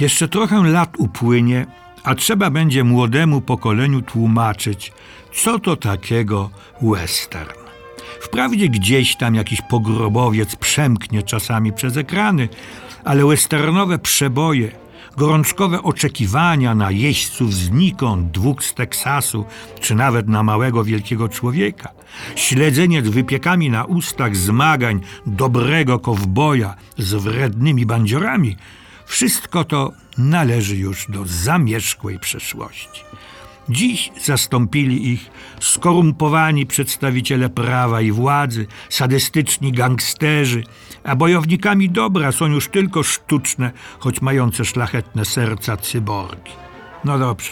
Jeszcze trochę lat upłynie, a trzeba będzie młodemu pokoleniu tłumaczyć, co to takiego western. Wprawdzie gdzieś tam jakiś pogrobowiec przemknie czasami przez ekrany, ale westernowe przeboje, gorączkowe oczekiwania na jeźdźców znikąd, dwóch z Teksasu, czy nawet na małego wielkiego człowieka, śledzenie z wypiekami na ustach zmagań dobrego kowboja z wrednymi bandziorami – wszystko to należy już do zamierzchłej przeszłości. Dziś zastąpili ich skorumpowani przedstawiciele prawa i władzy, sadystyczni gangsterzy, a bojownikami dobra są już tylko sztuczne, choć mające szlachetne serca cyborgi. No dobrze,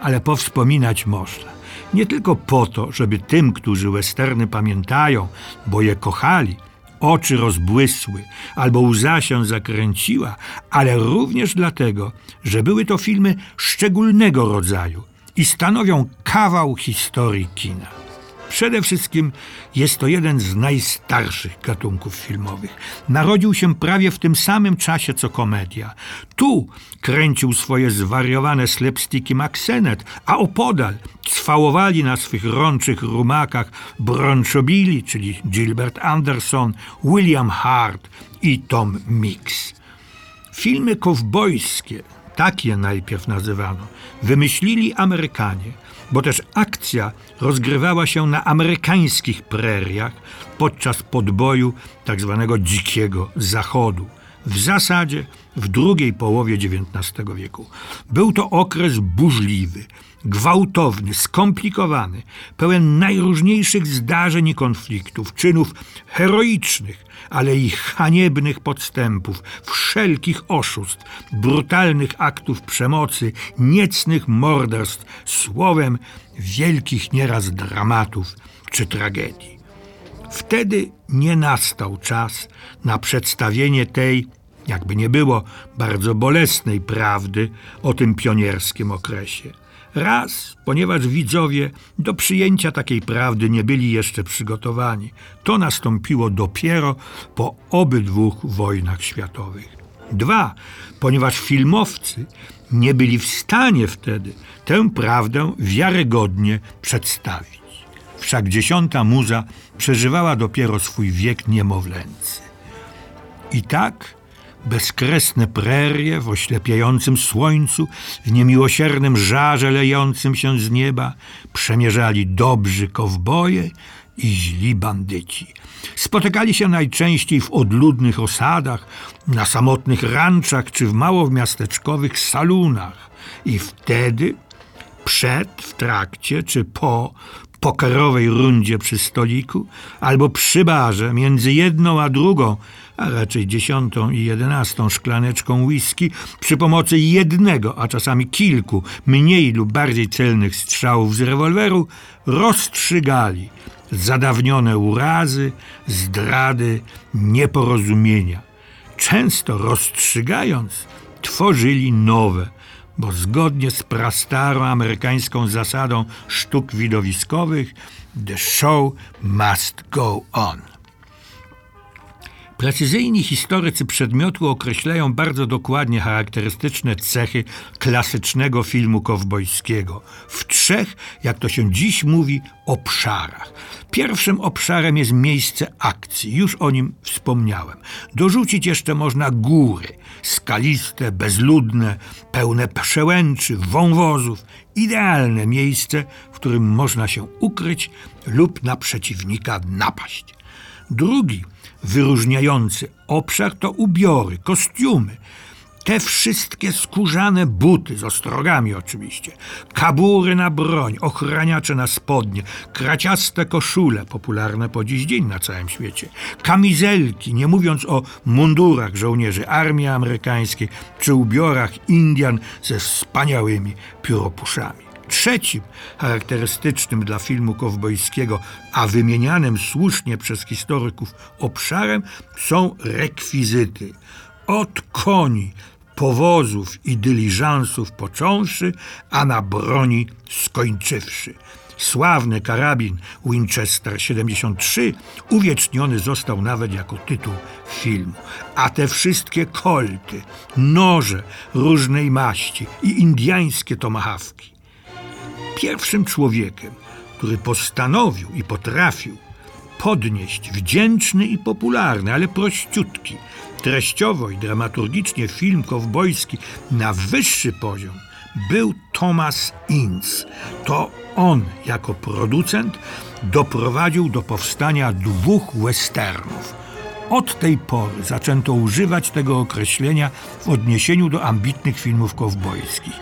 ale powspominać można. Nie tylko po to, żeby tym, którzy westerny pamiętają, bo je kochali, oczy rozbłysły albo łza się zakręciła, ale również dlatego, że były to filmy szczególnego rodzaju i stanowią kawał historii kina. Przede wszystkim jest to jeden z najstarszych gatunków filmowych. Narodził się prawie w tym samym czasie co komedia. Tu kręcił swoje zwariowane slapsticki Maxenet, a opodal cwałowali na swych rączych rumakach Bronchobili, czyli Gilbert Anderson, William Hart i Tom Mix. Filmy kowbojskie, tak je najpierw nazywano, wymyślili Amerykanie – bo też akcja rozgrywała się na amerykańskich preriach podczas podboju tzw. Tak dzikiego zachodu. W zasadzie w drugiej połowie XIX wieku. Był to okres burzliwy, gwałtowny, skomplikowany, pełen najróżniejszych zdarzeń i konfliktów, czynów heroicznych, ale i haniebnych podstępów, wszelkich oszustw, brutalnych aktów przemocy, niecnych morderstw, słowem wielkich nieraz dramatów czy tragedii. Wtedy nie nastał czas na przedstawienie tej, jakby nie było, bardzo bolesnej prawdy o tym pionierskim okresie. Raz, ponieważ widzowie do przyjęcia takiej prawdy nie byli jeszcze przygotowani. To nastąpiło dopiero po obydwu wojnach światowych. Dwa, ponieważ filmowcy nie byli w stanie wtedy tę prawdę wiarygodnie przedstawić. Wszak dziesiąta muza przeżywała dopiero swój wiek niemowlęcy. I tak bezkresne prerie w oślepiającym słońcu, w niemiłosiernym żarze lejącym się z nieba, przemierzali dobrzy kowboje i źli bandyci. Spotykali się najczęściej w odludnych osadach, na samotnych ranczach czy w małomiasteczkowych salunach. I wtedy, przed, w trakcie czy po pokerowej rundzie przy stoliku, albo przy barze między jedną a drugą, a raczej dziesiątą i jedenastą szklaneczką whisky, przy pomocy jednego, a czasami kilku mniej lub bardziej celnych strzałów z rewolweru, rozstrzygali zadawnione urazy, zdrady, nieporozumienia. Często rozstrzygając, tworzyli nowe, bo zgodnie z prastarą amerykańską zasadą sztuk widowiskowych, the show must go on. Precyzyjni historycy przedmiotu określają bardzo dokładnie charakterystyczne cechy klasycznego filmu kowbojskiego w trzech, jak to się dziś mówi, obszarach. Pierwszym obszarem jest miejsce akcji, już o nim wspomniałem. Dorzucić jeszcze można góry, skaliste, bezludne, pełne przełęczy, wąwozów, idealne miejsce, w którym można się ukryć lub na przeciwnika napaść. Drugi wyróżniający obszar to ubiory, kostiumy. te wszystkie skórzane buty z ostrogami oczywiście, kabury na broń, ochraniacze na spodnie, kraciaste koszule, popularne po dziś dzień na całym świecie, kamizelki, nie mówiąc o mundurach żołnierzy armii amerykańskiej czy ubiorach Indian ze wspaniałymi pióropuszami. Trzecim charakterystycznym dla filmu kowbojskiego, a wymienianym słusznie przez historyków obszarem są rekwizyty. Od koni, powozów i dyliżansów począwszy, a na broni skończywszy. Sławny karabin Winchester 73 uwieczniony został nawet jako tytuł filmu. A te wszystkie kolty, noże różnej maści i indyjskie tomahawki pierwszym człowiekiem, który postanowił i potrafił podnieść wdzięczny i popularny, ale prościutki, treściowo i dramaturgicznie film kowbojski na wyższy poziom, był Thomas Ince. To on jako producent doprowadził do powstania dwóch westernów. Od tej pory zaczęto używać tego określenia w odniesieniu do ambitnych filmów kowbojskich.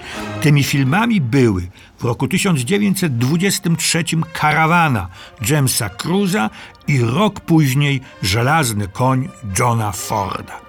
Tymi filmami były w roku 1923 Karawana Jamesa Cruza i rok później Żelazny koń Johna Forda.